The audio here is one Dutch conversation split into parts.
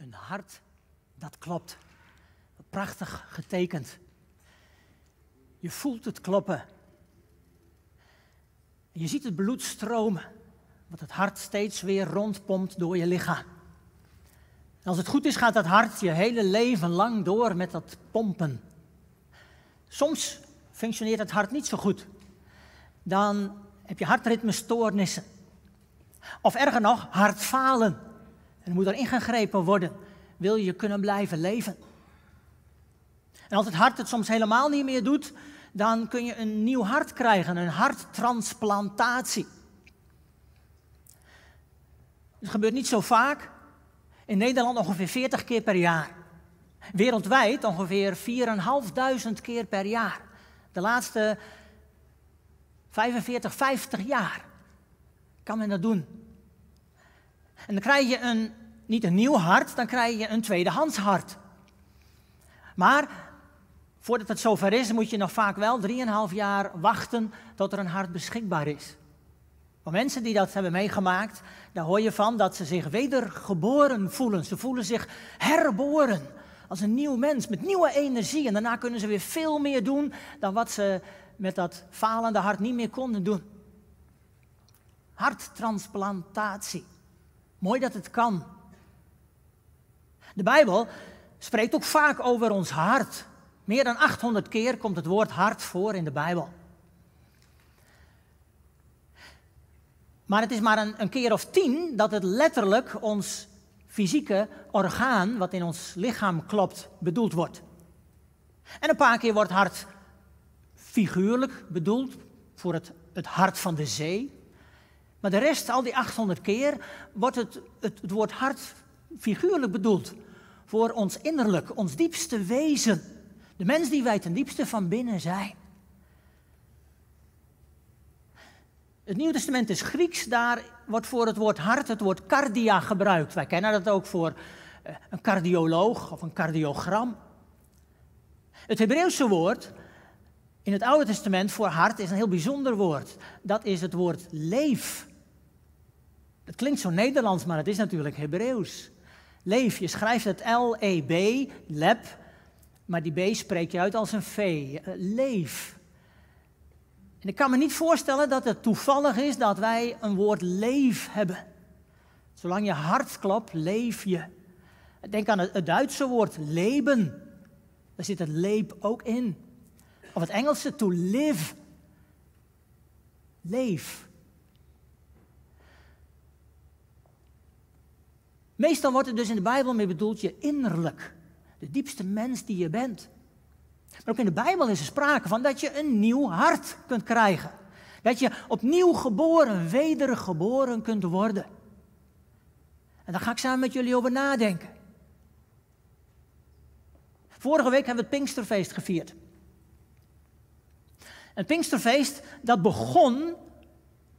Een hart dat klopt. Prachtig getekend. Je voelt het kloppen. Je ziet het bloed stromen, wat het hart steeds weer rondpompt door je lichaam. Als het goed is, gaat dat hart je hele leven lang door met dat pompen. Soms functioneert het hart niet zo goed. Dan heb je hartritmestoornissen. Of erger nog, hartfalen. En moet er ingegrepen worden. Wil je kunnen blijven leven? En als het hart het soms helemaal niet meer doet, dan kun je een nieuw hart krijgen, een harttransplantatie. Het gebeurt niet zo vaak. In Nederland ongeveer 40 keer per jaar. Wereldwijd ongeveer 4.500 keer per jaar. De laatste 45, 50 jaar kan men dat doen. En dan krijg je een, niet een nieuw hart, dan krijg je een tweedehands hart. Maar voordat het zover is, moet je nog vaak wel 3,5 jaar wachten tot er een hart beschikbaar is. Voor mensen die dat hebben meegemaakt, daar hoor je van dat ze zich wedergeboren voelen. Ze voelen zich herboren als een nieuw mens met nieuwe energie. En daarna kunnen ze weer veel meer doen dan wat ze met dat falende hart niet meer konden doen. Harttransplantatie. Mooi dat het kan. De Bijbel spreekt ook vaak over ons hart. Meer dan 800 keer komt het woord hart voor in de Bijbel. Maar het is maar een, een keer of tien dat het letterlijk ons fysieke orgaan, wat in ons lichaam klopt, bedoeld wordt. En een paar keer wordt hart figuurlijk bedoeld voor het, het hart van de zee. Maar de rest, al die 800 keer, wordt het, het, woord hart figuurlijk bedoeld voor ons innerlijk, ons diepste wezen. De mens die wij ten diepste van binnen zijn. Het Nieuwe Testament is Grieks, daar wordt voor het woord hart het woord cardia gebruikt. Wij kennen dat ook voor eh, een cardioloog of een cardiogram. Het Hebreeuwse woord in het Oude Testament voor hart is een heel bijzonder woord. Dat is het woord leef. Het klinkt zo Nederlands, maar het is natuurlijk Hebreeuws. Leef, je schrijft het L-E-B, leb, maar die B spreek je uit als een V. Eh, leef. En ik kan me niet voorstellen dat het toevallig is dat wij een woord leef hebben. Zolang je hart klopt, leef je. Denk aan het, Duitse woord leben. Daar zit het leep ook in. Of het Engelse to live. Leef. Meestal wordt er dus in de Bijbel mee bedoeld je innerlijk. De diepste mens die je bent. Maar ook in de Bijbel is er sprake van dat je een nieuw hart kunt krijgen. Dat je opnieuw geboren, wedergeboren kunt worden. En daar ga ik samen met jullie over nadenken. Vorige week hebben we het Pinksterfeest gevierd. Het Pinksterfeest dat begon,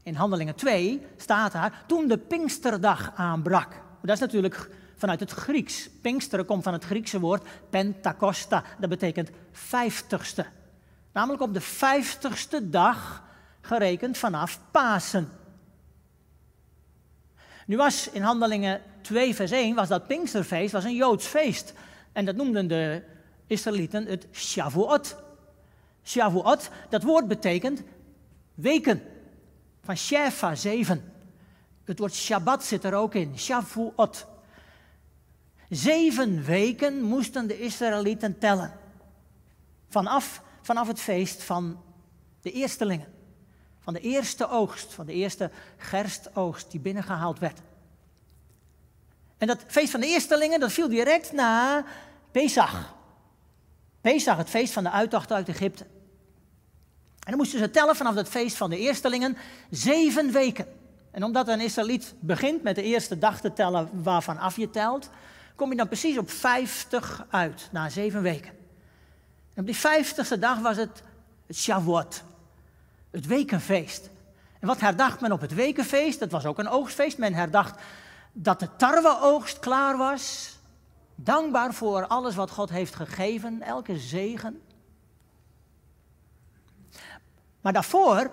in Handelingen 2 staat daar, toen de Pinksterdag aanbrak. Dat is natuurlijk vanuit het Grieks. Pinksteren komt van het Griekse woord pentakosta. Dat betekent vijftigste. Namelijk op de vijftigste dag gerekend vanaf Pasen. Nu was in Handelingen 2 vers 1, was dat Pinksterfeest, was een Joods feest. En dat noemden de Israëlieten het Shavuot. Shavuot, dat woord betekent weken. Van Shefa, zeven. Het woord Shabbat zit er ook in, Shavuot. Zeven weken moesten de Israëlieten tellen. Vanaf, vanaf het feest van de eerstelingen. Van de eerste oogst, van de eerste gerstoogst die binnengehaald werd. En dat feest van de eerstelingen, dat viel direct na Pesach. Pesach, het feest van de uittocht uit Egypte. En dan moesten ze tellen vanaf het feest van de eerstelingen zeven weken. En omdat een Israëliet begint met de eerste dag te tellen waarvan af je telt, kom je dan precies op 50 uit, na zeven weken. En op die vijftigste dag was het het Shavuot, het wekenfeest. En wat herdacht men op het wekenfeest? Dat was ook een oogstfeest. Men herdacht dat de tarweoogst klaar was. Dankbaar voor alles wat God heeft gegeven, elke zegen. Maar daarvoor,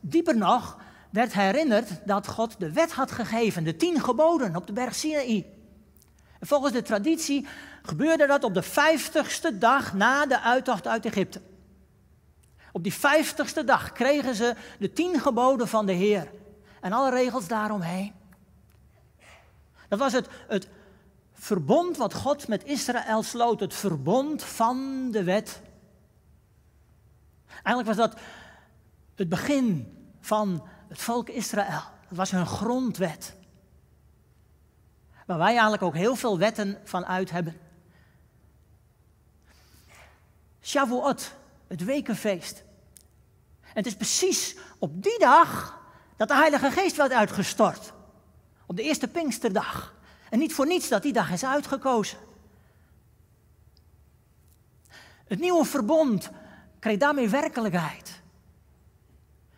dieper nog, werd herinnerd dat God de wet had gegeven, de tien geboden op de berg Sinaï. En volgens de traditie gebeurde dat op de vijftigste dag na de uittocht uit Egypte. Op die vijftigste dag kregen ze de tien geboden van de Heer en alle regels daaromheen. Dat was het, het verbond wat God met Israël sloot, het verbond van de wet. Eigenlijk was dat het begin van het volk Israël. Dat was hun grondwet. Waar wij eigenlijk ook heel veel wetten van uit hebben. Shavuot, het wekenfeest. En het is precies op die dag dat de Heilige Geest werd uitgestort. Op de eerste Pinksterdag. En niet voor niets dat die dag is uitgekozen. Het nieuwe verbond kreeg daarmee werkelijkheid.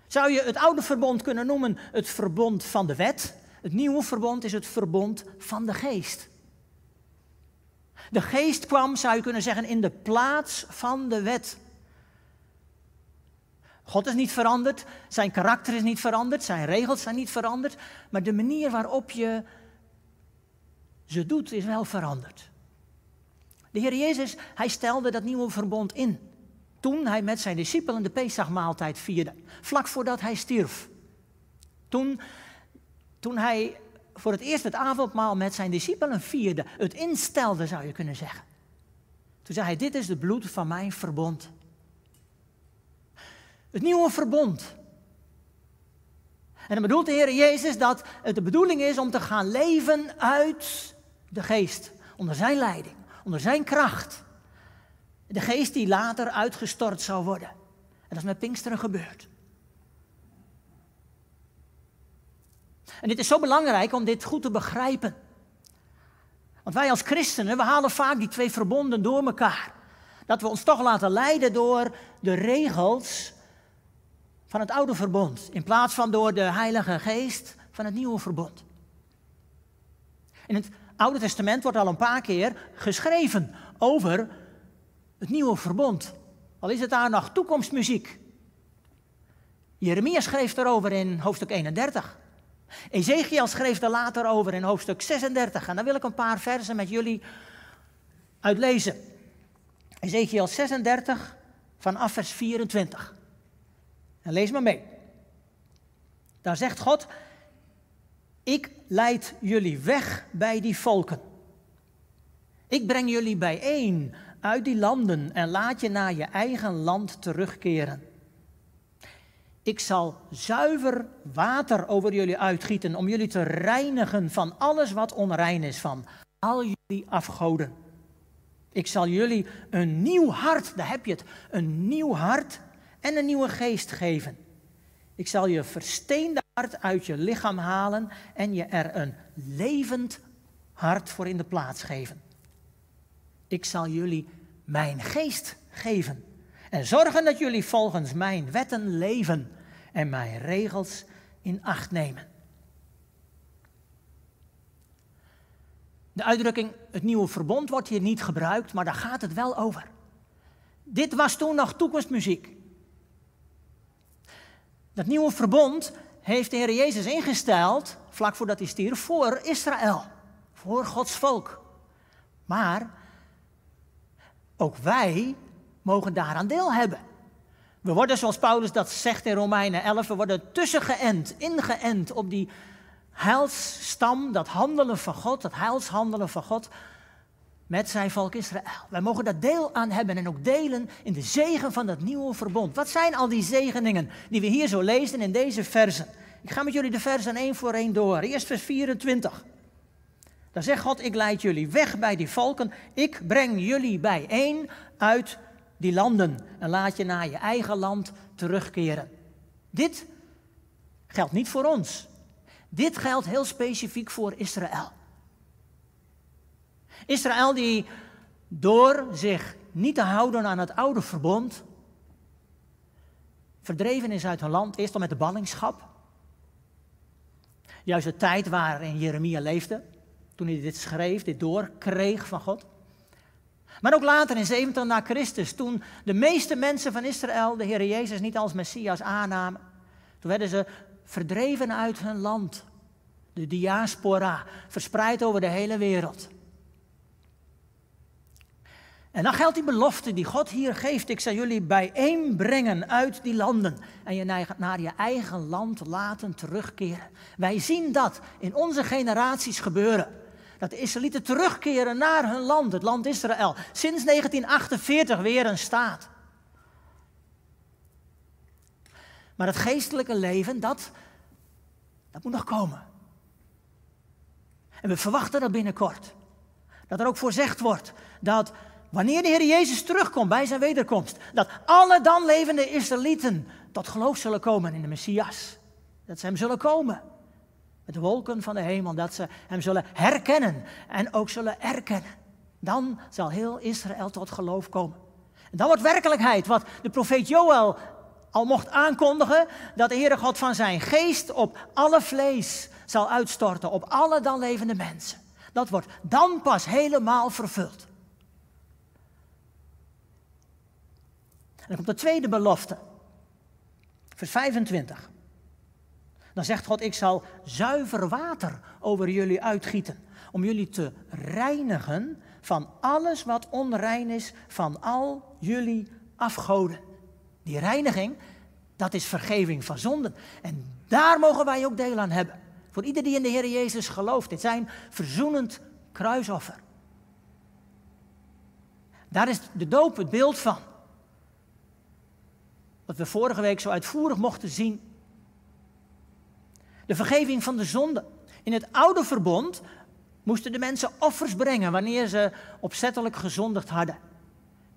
Zou je het oude verbond kunnen noemen het verbond van de wet? Het nieuwe verbond is het verbond van de geest. De geest kwam, zou je kunnen zeggen, in de plaats van de wet. God is niet veranderd, zijn karakter is niet veranderd, zijn regels zijn niet veranderd, maar de manier waarop je ze doet is wel veranderd. De Heer Jezus, hij stelde dat nieuwe verbond in toen hij met zijn discipelen de Pesachmaaltijd vierde, vlak voordat hij stierf. Toen, toen hij voor het eerst het avondmaal met zijn discipelen vierde, het instelde zou je kunnen zeggen. Toen zei hij, dit is het bloed van mijn verbond. Het nieuwe verbond. En dan bedoelt de Heer Jezus dat het de bedoeling is om te gaan leven uit de geest, onder zijn leiding, onder zijn kracht. De geest die later uitgestort zou worden. En dat is met Pinksteren gebeurd. En dit is zo belangrijk om dit goed te begrijpen. Want wij als christenen, we halen vaak die twee verbonden door elkaar. Dat we ons toch laten leiden door de regels van het oude verbond, in plaats van door de Heilige Geest van het nieuwe verbond. In het Oude Testament wordt al een paar keer geschreven over het nieuwe verbond. Al is het daar nog toekomstmuziek. Jeremia schreef erover in hoofdstuk 31. Ezekiel schreef er later over in hoofdstuk 36. En daar wil ik een paar versen met jullie uitlezen. Ezekiel 36 vanaf vers 24. En lees maar mee. Daar zegt God, ik leid jullie weg bij die volken. Ik breng jullie bijeen uit die landen en laat je naar je eigen land terugkeren. Ik zal zuiver water over jullie uitgieten om jullie te reinigen van alles wat onrein is, van al jullie afgoden. Ik zal jullie een nieuw hart, daar heb je het, een nieuw hart en een nieuwe geest geven. Ik zal je versteende hart uit je lichaam halen en je er een levend hart voor in de plaats geven. Ik zal jullie mijn geest geven en zorgen dat jullie volgens mijn wetten leven en mijn regels in acht nemen. De uitdrukking het nieuwe verbond wordt hier niet gebruikt, maar daar gaat het wel over. Dit was toen nog toekomstmuziek. Dat nieuwe verbond heeft de Heer Jezus ingesteld, vlak voordat hij stierf, voor Israël, voor Gods volk. Maar ook wij mogen daaraan deel hebben. We worden, zoals Paulus dat zegt in Romeinen 11, we worden tussengeënt, ingeënt op die heilsstam, dat handelen van God, dat heilshandelen van God met zijn volk Israël. Wij mogen daar deel aan hebben en ook delen in de zegen van dat nieuwe verbond. Wat zijn al die zegeningen die we hier zo lezen in deze versen? Ik ga met jullie de versen één voor één door. Eerst vers 24. Dan zegt God, ik leid jullie weg bij die volken. Ik breng jullie bijeen uit die landen en laat je naar je eigen land terugkeren. Dit geldt niet voor ons. Dit geldt heel specifiek voor Israël. Israël die door zich niet te houden aan het oude verbond, verdreven is uit hun land, eerst al met de ballingschap. Juist de tijd waarin Jeremia leefde, toen hij dit schreef, dit doorkreeg van God. Maar ook later in 70 na Christus, toen de meeste mensen van Israël de Heer Jezus niet als Messias aannamen, toen werden ze verdreven uit hun land. De diaspora, verspreid over de hele wereld. En dan geldt die belofte die God hier geeft. Ik zal jullie bijeenbrengen uit die landen. En je naar je eigen land laten terugkeren. Wij zien dat in onze generaties gebeuren. Dat de Israëlieten terugkeren naar hun land, het land Israël. Sinds 1948 weer een staat. Maar het geestelijke leven, dat, dat moet nog komen. En we verwachten dat binnenkort. Dat er ook voorzegd wordt dat wanneer de Heer Jezus terugkomt bij zijn wederkomst, dat alle dan levende Israëlieten tot geloof zullen komen in de Messias. Dat ze hem zullen komen. Met de wolken van de hemel, dat ze hem zullen herkennen en ook zullen erkennen. Dan zal heel Israël tot geloof komen. En dan wordt werkelijkheid wat de profeet Joël al mocht aankondigen, dat de Heere God van zijn geest op alle vlees zal uitstorten, op alle dan levende mensen. Dat wordt dan pas helemaal vervuld. En dan komt de tweede belofte. Vers 25. Dan zegt God, ik zal zuiver water over jullie uitgieten. Om jullie te reinigen van alles wat onrein is, van al jullie afgoden. Die reiniging, dat is vergeving van zonden. En daar mogen wij ook deel aan hebben. Voor ieder die in de Heer Jezus gelooft. Dit zijn verzoenend kruisoffer. Daar is de doop het beeld van. Wat we vorige week zo uitvoerig mochten zien. De vergeving van de zonde. In het oude verbond moesten de mensen offers brengen wanneer ze opzettelijk gezondigd hadden.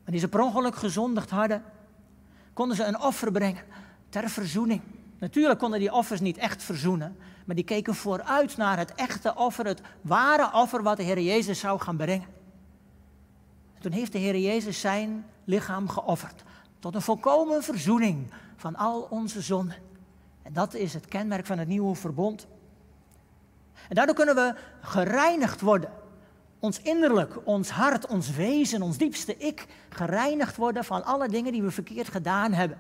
Wanneer ze per ongeluk gezondigd hadden, konden ze een offer brengen ter verzoening. Natuurlijk konden die offers niet echt verzoenen, maar die keken vooruit naar het echte offer, het ware offer wat de Heer Jezus zou gaan brengen. En toen heeft de Heer Jezus zijn lichaam geofferd tot een volkomen verzoening van al onze zonden. Dat is het kenmerk van het nieuwe verbond. En daardoor kunnen we gereinigd worden. Ons innerlijk, ons hart, ons wezen, ons diepste ik gereinigd worden van alle dingen die we verkeerd gedaan hebben.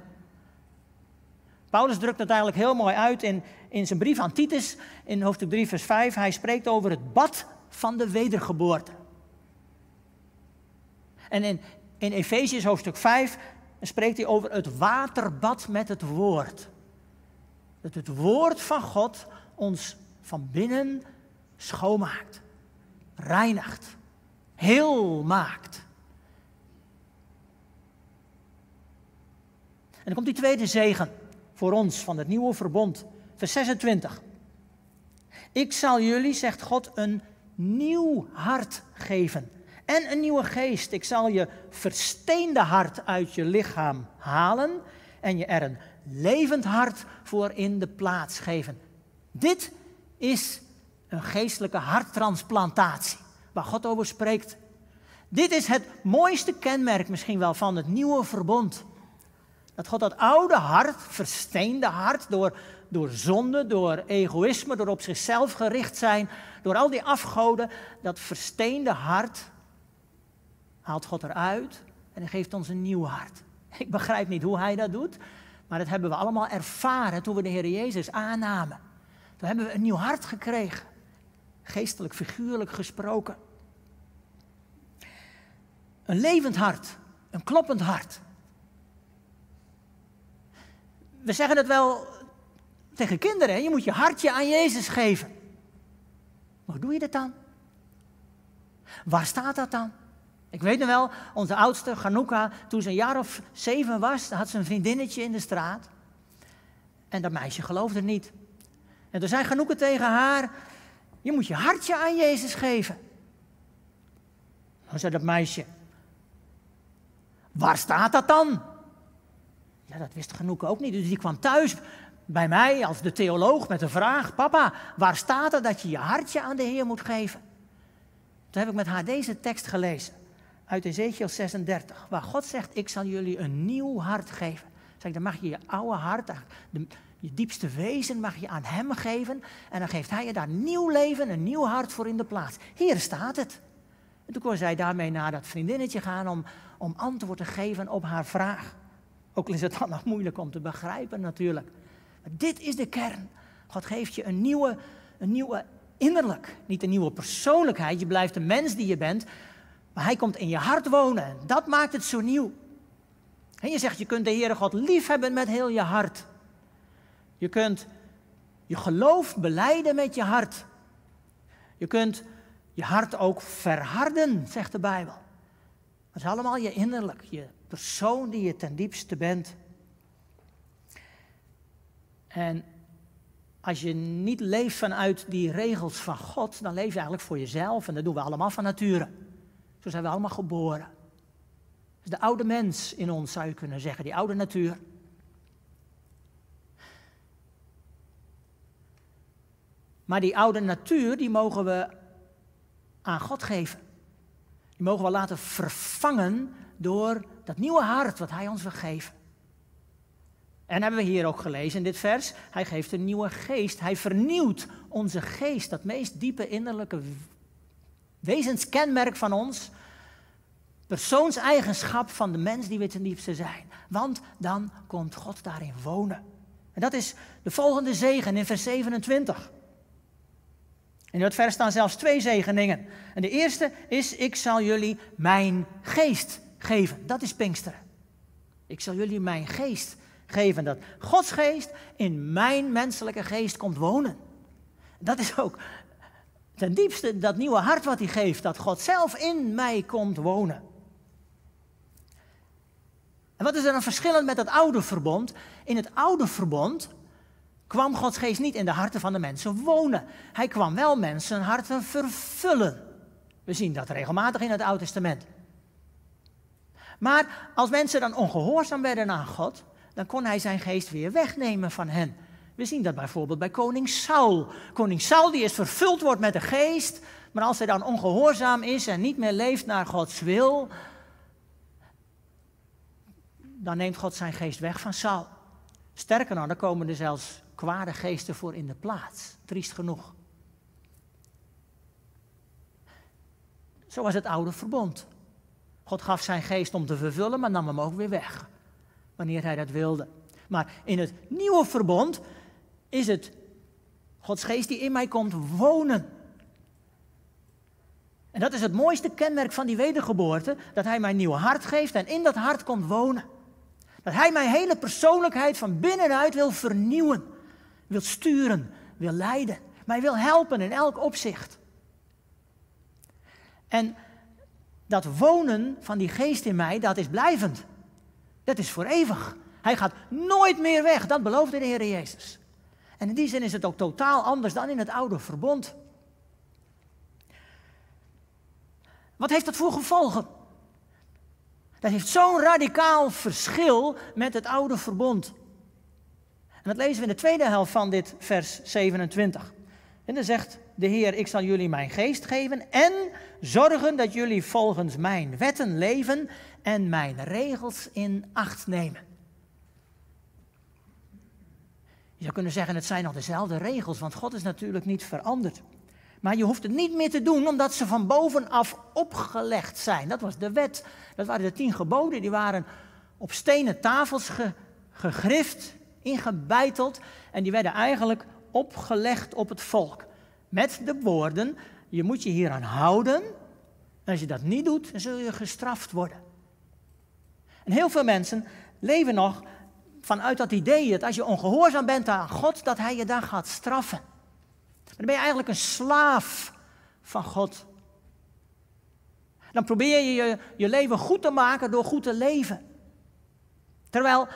Paulus drukt het eigenlijk heel mooi uit in, in zijn brief aan Titus, in hoofdstuk 3, vers 5. Hij spreekt over het bad van de wedergeboorte. En in, in Efeziërs hoofdstuk 5 spreekt hij over het waterbad met het woord. Dat het woord van God ons van binnen schoonmaakt, reinigt, heel maakt. En dan komt die tweede zegen voor ons van het nieuwe verbond. Vers 26. Ik zal jullie, zegt God, een nieuw hart geven en een nieuwe geest. Ik zal je versteende hart uit je lichaam halen en je er een levend hart voor in de plaats geven. Dit is een geestelijke harttransplantatie, waar God over spreekt. Dit is het mooiste kenmerk misschien wel van het nieuwe verbond. Dat God dat oude hart, versteende hart, door, door zonde, door egoïsme, door op zichzelf gericht zijn, door al die afgoden, dat versteende hart haalt God eruit en geeft ons een nieuw hart. Ik begrijp niet hoe hij dat doet, maar dat hebben we allemaal ervaren toen we de Heer Jezus aannamen. Toen hebben we een nieuw hart gekregen, geestelijk, figuurlijk gesproken. Een levend hart, een kloppend hart we zeggen het wel tegen kinderen, je moet je hartje aan Jezus geven. Maar hoe doe je dat dan? Waar staat dat dan? Ik weet nog wel, onze oudste, Ganouka, toen ze een jaar of zeven was, had ze een vriendinnetje in de straat. En dat meisje geloofde niet. En toen zei Ganouka tegen haar, je moet je hartje aan Jezus geven. Dan zei dat meisje, waar staat dat dan? Ja, dat wist Genoek ook niet. Dus die kwam thuis bij mij als de theoloog met de vraag: Papa, waar staat er dat je je hartje aan de Heer moet geven? Toen heb ik met haar deze tekst gelezen uit Ezekiel 36, waar God zegt: Ik zal jullie een nieuw hart geven. Zeg dan mag je je oude hart, de, je diepste wezen mag je aan Hem geven. En dan geeft Hij je daar nieuw leven, een nieuw hart voor in de plaats. Hier staat het. En toen kon zij daarmee naar dat vriendinnetje gaan om, om antwoord te geven op haar vraag. Ook al is het dan nog moeilijk om te begrijpen natuurlijk. Maar dit is de kern. God geeft je een nieuwe, een nieuwe innerlijk. Niet een nieuwe persoonlijkheid. Je blijft de mens die je bent. Maar hij komt in je hart wonen. En dat maakt het zo nieuw. En je zegt, je kunt de Heere God liefhebben met heel je hart. Je kunt je geloof beleiden met je hart. Je kunt je hart ook verharden, zegt de Bijbel. Dat is allemaal je innerlijk, je persoon die je ten diepste bent. En als je niet leeft vanuit die regels van God, dan leef je eigenlijk voor jezelf. En dat doen we allemaal van nature. Zo zijn we allemaal geboren. De oude mens in ons zou je kunnen zeggen, die oude natuur. Maar die oude natuur, die mogen we aan God geven. Die mogen we laten vervangen door dat nieuwe hart wat Hij ons wil geven. En hebben we hier ook gelezen in dit vers, Hij geeft een nieuwe geest. Hij vernieuwt onze geest, dat meest diepe innerlijke wezenskenmerk van ons. Persoonseigenschap van de mens die we ten diepste zijn. Want dan komt God daarin wonen. En dat is de volgende zegen in vers 27. In dat vers staan zelfs twee zegeningen. En de eerste is, ik zal jullie mijn geest geven. Dat is Pinksteren. Ik zal jullie mijn geest geven. Dat Gods geest in mijn menselijke geest komt wonen. Dat is ook ten diepste dat nieuwe hart wat hij geeft. Dat God zelf in mij komt wonen. En wat is er dan verschillend met het oude verbond? In het oude verbond kwam Gods geest niet in de harten van de mensen wonen. Hij kwam wel mensen harten vervullen. We zien dat regelmatig in het Oude Testament. Maar als mensen dan ongehoorzaam werden aan God, dan kon hij zijn geest weer wegnemen van hen. We zien dat bijvoorbeeld bij koning Saul. Koning Saul die is vervuld wordt met de geest, maar als hij dan ongehoorzaam is en niet meer leeft naar Gods wil, dan neemt God zijn geest weg van Saul. Sterker nog, dan komen er zelfs kwade geesten voor in de plaats. Triest genoeg. Zo was het oude verbond. God gaf zijn geest om te vervullen, maar nam hem ook weer weg. Wanneer hij dat wilde. Maar in het nieuwe verbond is het Gods geest die in mij komt wonen. En dat is het mooiste kenmerk van die wedergeboorte, dat hij mij een nieuw hart geeft en in dat hart komt wonen. Dat hij mijn hele persoonlijkheid van binnenuit wil vernieuwen wil sturen, wil leiden, mij wil helpen in elk opzicht. En dat wonen van die geest in mij, dat is blijvend. Dat is voor eeuwig. Hij gaat nooit meer weg, dat beloofde de Heer Jezus. En in die zin is het ook totaal anders dan in het oude verbond. Wat heeft dat voor gevolgen? Dat heeft zo'n radicaal verschil met het oude verbond. En dat lezen we in de tweede helft van dit vers 27. En dan zegt de Heer, ik zal jullie mijn geest geven en zorgen dat jullie volgens mijn wetten leven en mijn regels in acht nemen. Je zou kunnen zeggen, het zijn nog dezelfde regels, want God is natuurlijk niet veranderd. Maar je hoeft het niet meer te doen omdat ze van bovenaf opgelegd zijn. Dat was de wet. Dat waren de tien geboden. Die waren op stenen tafels gegrift ingebeiteld en die werden eigenlijk opgelegd op het volk. Met de woorden, je moet je hieraan houden en als je dat niet doet, dan zul je gestraft worden. En heel veel mensen leven nog vanuit dat idee dat als je ongehoorzaam bent aan God, dat Hij je dan gaat straffen. dan ben je eigenlijk een slaaf van God. Dan probeer je, je je leven goed te maken door goed te leven. Terwijl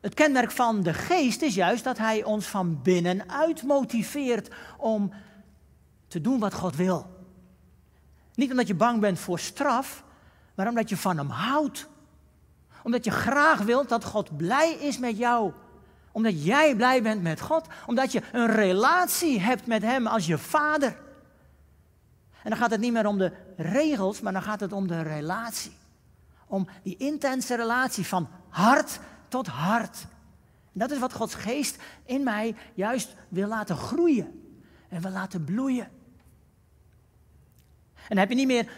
het kenmerk van de geest is juist dat hij ons van binnenuit motiveert om te doen wat God wil. Niet omdat je bang bent voor straf, maar omdat je van hem houdt. Omdat je graag wilt dat God blij is met jou. Omdat jij blij bent met God. Omdat je een relatie hebt met hem als je vader. En dan gaat het niet meer om de regels, maar dan gaat het om de relatie. Om die intense relatie van hart tot hart. dat is wat Gods geest in mij juist wil laten groeien en wil laten bloeien. En dan heb je niet meer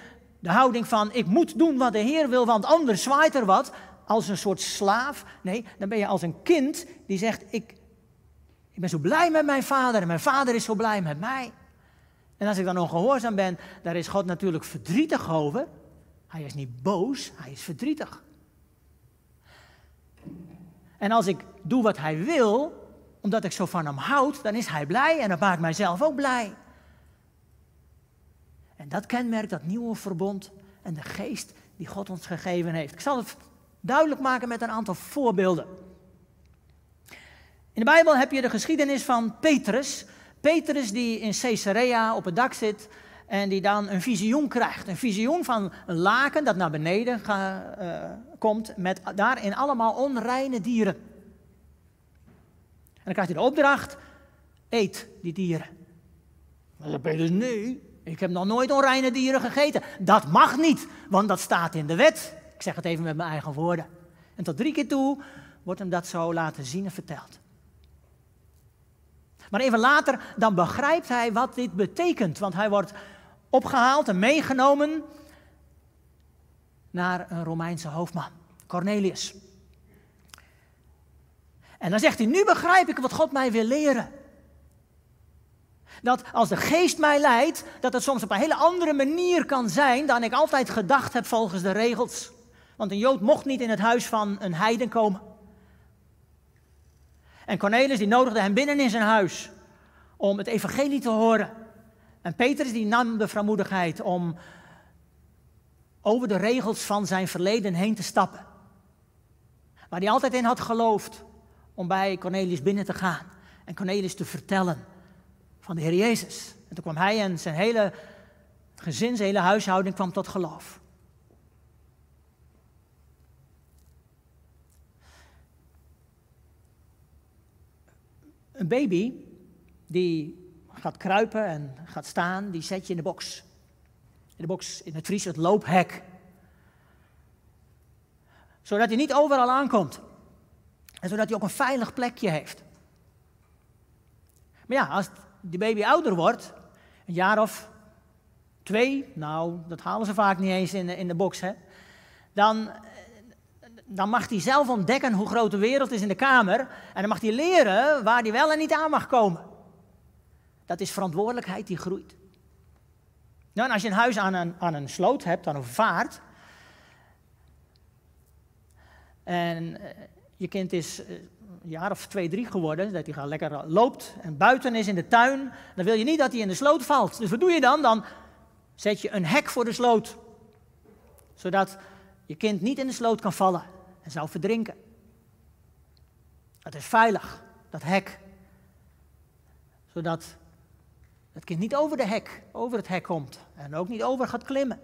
de houding van ik moet doen wat de Heer wil, want anders zwaait er wat, als een soort slaaf. Nee, dan ben je als een kind die zegt ik, ik ben zo blij met mijn vader en mijn vader is zo blij met mij. En als ik dan ongehoorzaam ben, daar is God natuurlijk verdrietig over. Hij is niet boos, hij is verdrietig. En als ik doe wat hij wil, omdat ik zo van hem houd, dan is hij blij en dat maakt mijzelf ook blij. En dat kenmerkt dat nieuwe verbond en de geest die God ons gegeven heeft. Ik zal het duidelijk maken met een aantal voorbeelden. In de Bijbel heb je de geschiedenis van Petrus. Petrus die in Caesarea op het dak zit en die dan een visioen krijgt. Een visioen van een laken dat naar beneden uh, komt met daarin allemaal onreine dieren. En dan krijgt hij de opdracht, eet die dieren. Maar dan Petrus, nee, ik heb nog nooit onreine dieren gegeten. Dat mag niet, want dat staat in de wet. Ik zeg het even met mijn eigen woorden. En tot drie keer toe wordt hem dat zo laten zien en verteld. Maar even later, dan begrijpt hij wat dit betekent. Want hij wordt opgehaald en meegenomen naar een Romeinse hoofdman, Cornelius. En dan zegt hij, nu begrijp ik wat God mij wil leren. Dat als de geest mij leidt, dat het soms op een hele andere manier kan zijn dan ik altijd gedacht heb volgens de regels. Want een Jood mocht niet in het huis van een heiden komen. En Cornelius die nodigde hem binnen in zijn huis om het evangelie te horen. En Petrus die nam de vrijmoedigheid om over de regels van zijn verleden heen te stappen. Waar hij altijd in had geloofd om bij Cornelius binnen te gaan en Cornelius te vertellen van de Heer Jezus. En toen kwam hij en zijn hele gezin, zijn hele huishouding kwam tot geloof. Een baby die gaat kruipen en gaat staan, die zet je in de box. In de box, in het Fries het loophek. Zodat hij niet overal aankomt. En zodat hij ook een veilig plekje heeft. Maar ja, als die baby ouder wordt, een jaar of twee, nou, dat halen ze vaak niet eens in de, in de box, hè, dan, dan mag hij zelf ontdekken hoe groot de wereld is in de kamer. En dan mag hij leren waar hij wel en niet aan mag komen. Dat is verantwoordelijkheid die groeit. Nou, en als je een huis aan een, aan een sloot hebt, aan een vaart. En eh, je kind is eh, een jaar of twee, drie geworden, dat hij gaat lekker loopt en buiten is in de tuin, dan wil je niet dat hij in de sloot valt. Dus wat doe je dan? Dan zet je een hek voor de sloot, zodat je kind niet in de sloot kan vallen en zou verdrinken. Dat is veilig, dat hek. Zodat het kind niet over de hek, over het hek komt en ook niet over gaat klimmen.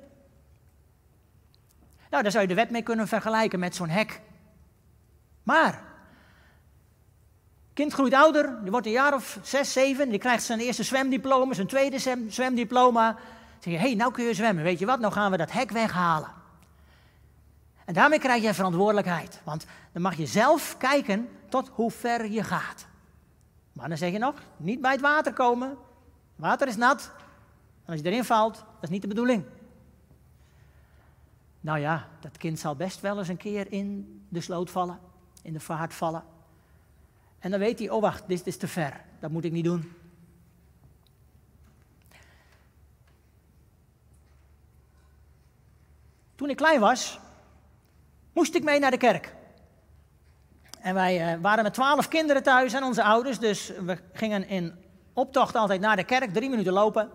Nou, daar zou je de wet mee kunnen vergelijken met zo'n hek. Maar kind groeit ouder, die wordt een jaar of zes, zeven, die krijgt zijn eerste zwemdiploma, zijn tweede zwemdiploma. Dan zeg je, hé, hey, nou kun je zwemmen, weet je wat, nou gaan we dat hek weghalen. En daarmee krijg je verantwoordelijkheid, want dan mag je zelf kijken tot hoe ver je gaat. Maar dan zeg je nog, niet bij het water komen, water is nat, en als je erin valt, dat is niet de bedoeling. Nou ja, dat kind zal best wel eens een keer in de sloot vallen, in de vaart vallen. En dan weet hij, oh wacht, dit is te ver. Dat moet ik niet doen. Toen ik klein was, moest ik mee naar de kerk. En wij uh, waren met twaalf kinderen thuis en onze ouders, dus we gingen in optocht altijd naar de kerk, drie minuten lopen.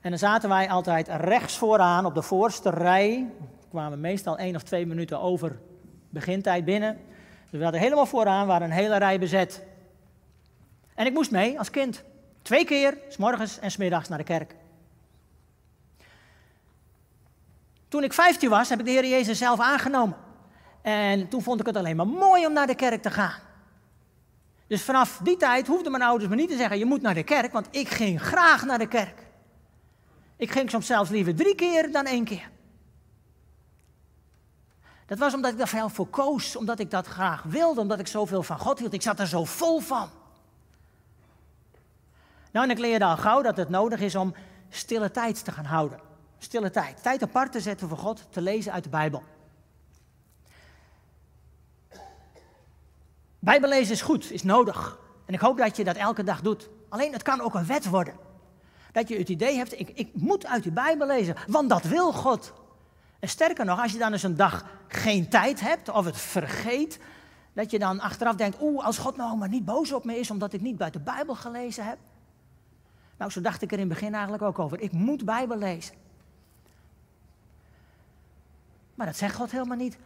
En dan zaten wij altijd rechts vooraan op de voorste rij. We kwamen meestal één of twee minuten over begintijd binnen. Dus we hadden helemaal vooraan, waren een hele rij bezet. En ik moest mee als kind. Twee keer, s morgens en s middags naar de kerk. Toen ik 15 was, heb ik de Heer Jezus zelf aangenomen. En toen vond ik het alleen maar mooi om naar de kerk te gaan. Dus vanaf die tijd hoefden mijn ouders me niet te zeggen: je moet naar de kerk, want ik ging graag naar de kerk. Ik ging soms zelfs liever drie keer dan één keer. Dat was omdat ik daar veel voor koos, omdat ik dat graag wilde, omdat ik zoveel van God hield. Ik zat er zo vol van. Nou, en ik leerde al gauw dat het nodig is om stille tijd te gaan houden. Stille tijd. Tijd apart te zetten voor God, te lezen uit de Bijbel. Bijbellezen is goed, is nodig. En ik hoop dat je dat elke dag doet. Alleen het kan ook een wet worden. Dat je het idee hebt, ik, ik moet uit die Bijbel lezen, want dat wil God. En sterker nog, als je dan eens een dag geen tijd hebt of het vergeet, dat je dan achteraf denkt, oeh, als God nou maar niet boos op me is omdat ik niet bij de Bijbel gelezen heb. Nou, zo dacht ik er in het begin eigenlijk ook over. Ik moet Bijbel lezen. Maar dat zegt God helemaal niet.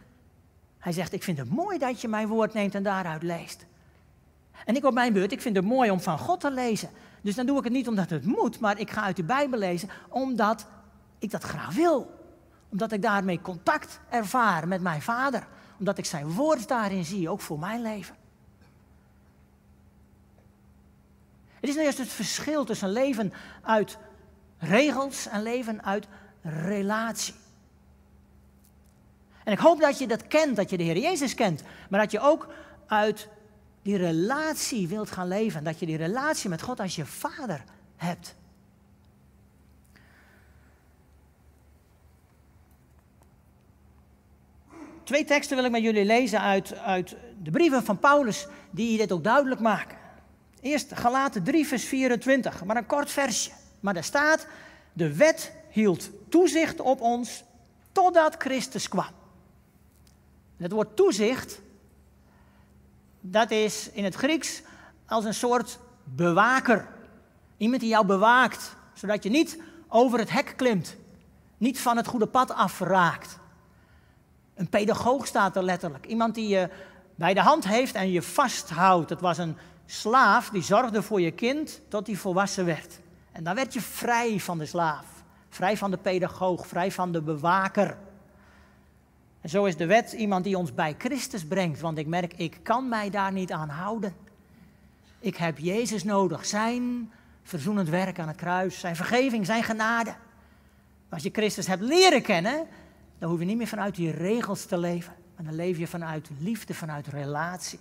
Hij zegt, ik vind het mooi dat je mijn woord neemt en daaruit leest. En ik op mijn beurt, ik vind het mooi om van God te lezen. Dus dan doe ik het niet omdat het moet, maar ik ga uit de Bijbel lezen omdat ik dat graag wil. Omdat ik daarmee contact ervaar met mijn vader. Omdat ik zijn woord daarin zie, ook voor mijn leven. Het is nou juist het verschil tussen leven uit regels en leven uit relatie. En ik hoop dat je dat kent, dat je de Heer Jezus kent, maar dat je ook uit die relatie wilt gaan leven. Dat je die relatie met God als je vader hebt. Twee teksten wil ik met jullie lezen uit, uit de brieven van Paulus, die dit ook duidelijk maken. Eerst Galaten 3, vers 24, maar een kort versje. Maar daar staat, de wet hield toezicht op ons totdat Christus kwam. Het woord toezicht, dat is in het Grieks als een soort bewaker. Iemand die jou bewaakt, zodat je niet over het hek klimt, niet van het goede pad afraakt. Een pedagoog staat er letterlijk. Iemand die je bij de hand heeft en je vasthoudt. Het was een slaaf die zorgde voor je kind tot hij volwassen werd. En dan werd je vrij van de slaaf, vrij van de pedagoog, vrij van de bewaker. En zo is de wet iemand die ons bij Christus brengt, want ik merk, ik kan mij daar niet aan houden. Ik heb Jezus nodig, zijn verzoenend werk aan het kruis, zijn vergeving, zijn genade. Als je Christus hebt leren kennen, dan hoef je niet meer vanuit die regels te leven, maar dan leef je vanuit liefde, vanuit relatie.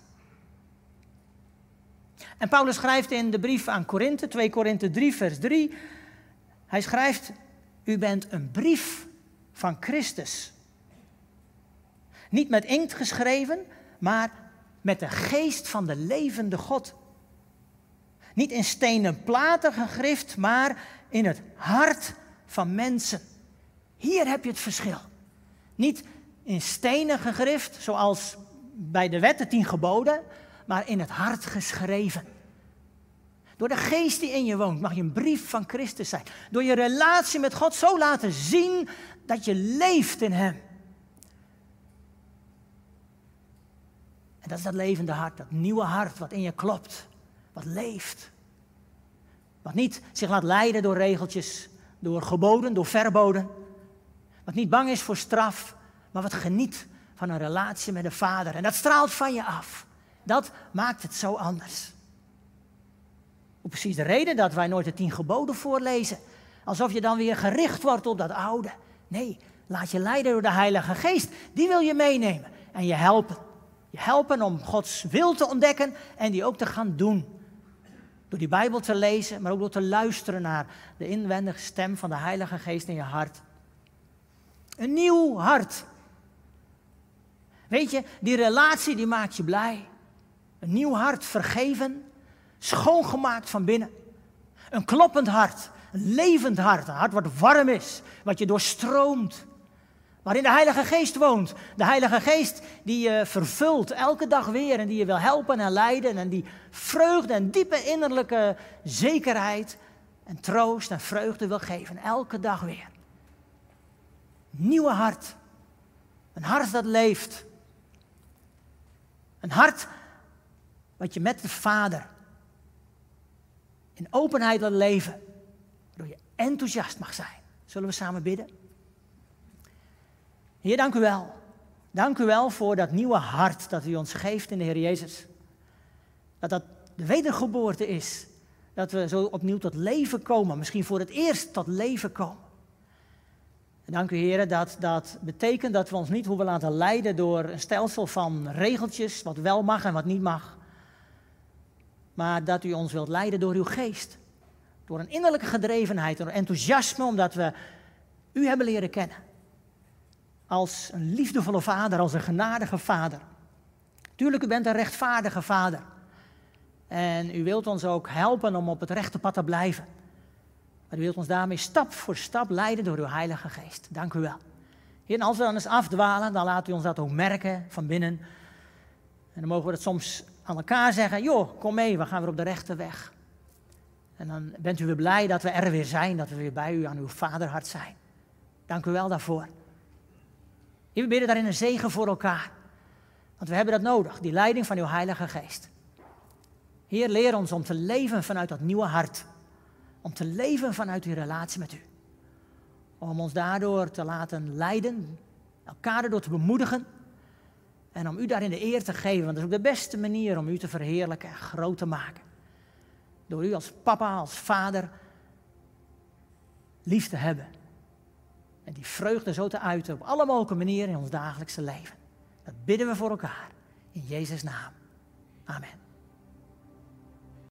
En Paulus schrijft in de brief aan Korinthe, 2 Korinthe 3, vers 3, hij schrijft, u bent een brief van Christus niet met inkt geschreven, maar met de geest van de levende God. Niet in stenen platen gegrift, maar in het hart van mensen. Hier heb je het verschil. Niet in stenen gegrift, zoals bij de wet tien geboden, maar in het hart geschreven. Door de geest die in je woont mag je een brief van Christus zijn. Door je relatie met God zo laten zien dat je leeft in Hem. Dat is dat levende hart, dat nieuwe hart wat in je klopt, wat leeft. Wat niet zich laat leiden door regeltjes, door geboden, door verboden. Wat niet bang is voor straf, maar wat geniet van een relatie met de Vader. En dat straalt van je af. Dat maakt het zo anders. Hoe precies de reden dat wij nooit de tien geboden voorlezen. Alsof je dan weer gericht wordt op dat oude. Nee, laat je leiden door de Heilige Geest. Die wil je meenemen en je helpen. Helpen om Gods wil te ontdekken en die ook te gaan doen. Door die Bijbel te lezen, maar ook door te luisteren naar de inwendige stem van de Heilige Geest in je hart. Een nieuw hart. Weet je, die relatie die maakt je blij. Een nieuw hart, vergeven, schoongemaakt van binnen. Een kloppend hart, een levend hart, een hart wat warm is, wat je doorstroomt waarin de Heilige Geest woont. De Heilige Geest die je vervult elke dag weer en die je wil helpen en leiden en die vreugde en diepe innerlijke zekerheid en troost en vreugde wil geven, elke dag weer. Nieuwe hart. Een hart dat leeft. Een hart wat je met de Vader in openheid wil leven, waardoor je enthousiast mag zijn. Zullen we samen bidden? Heer, dank u wel. Dank u wel voor dat nieuwe hart dat u ons geeft in de Heer Jezus. Dat dat de wedergeboorte is. Dat we zo opnieuw tot leven komen, misschien voor het eerst tot leven komen. En dank u Heer dat dat betekent dat we ons niet hoeven laten leiden door een stelsel van regeltjes, wat wel mag en wat niet mag. Maar dat u ons wilt leiden door uw geest. Door een innerlijke gedrevenheid, door enthousiasme, omdat we u hebben leren kennen als een liefdevolle vader, als een genadige vader. Tuurlijk, u bent een rechtvaardige vader. En u wilt ons ook helpen om op het rechte pad te blijven. Maar u wilt ons daarmee stap voor stap leiden door uw Heilige Geest. Dank u wel. En als we dan eens afdwalen, dan laat u ons dat ook merken van binnen. En dan mogen we het soms aan elkaar zeggen, joh, kom mee, we gaan weer op de rechte weg. En dan bent u weer blij dat we er weer zijn, dat we weer bij u aan uw vaderhart zijn. Dank u wel daarvoor. We bidden daarin een zegen voor elkaar. Want we hebben dat nodig, die leiding van uw Heilige Geest. Heer, leer ons om te leven vanuit dat nieuwe hart. Om te leven vanuit die relatie met u. Om ons daardoor te laten leiden, elkaar erdoor te bemoedigen. En om u daarin de eer te geven, want dat is ook de beste manier om u te verheerlijken en groot te maken. Door u als papa, als vader lief te hebben. En die vreugde zo te uiten op alle mogelijke manieren in ons dagelijkse leven. Dat bidden we voor elkaar. In Jezus' naam. Amen.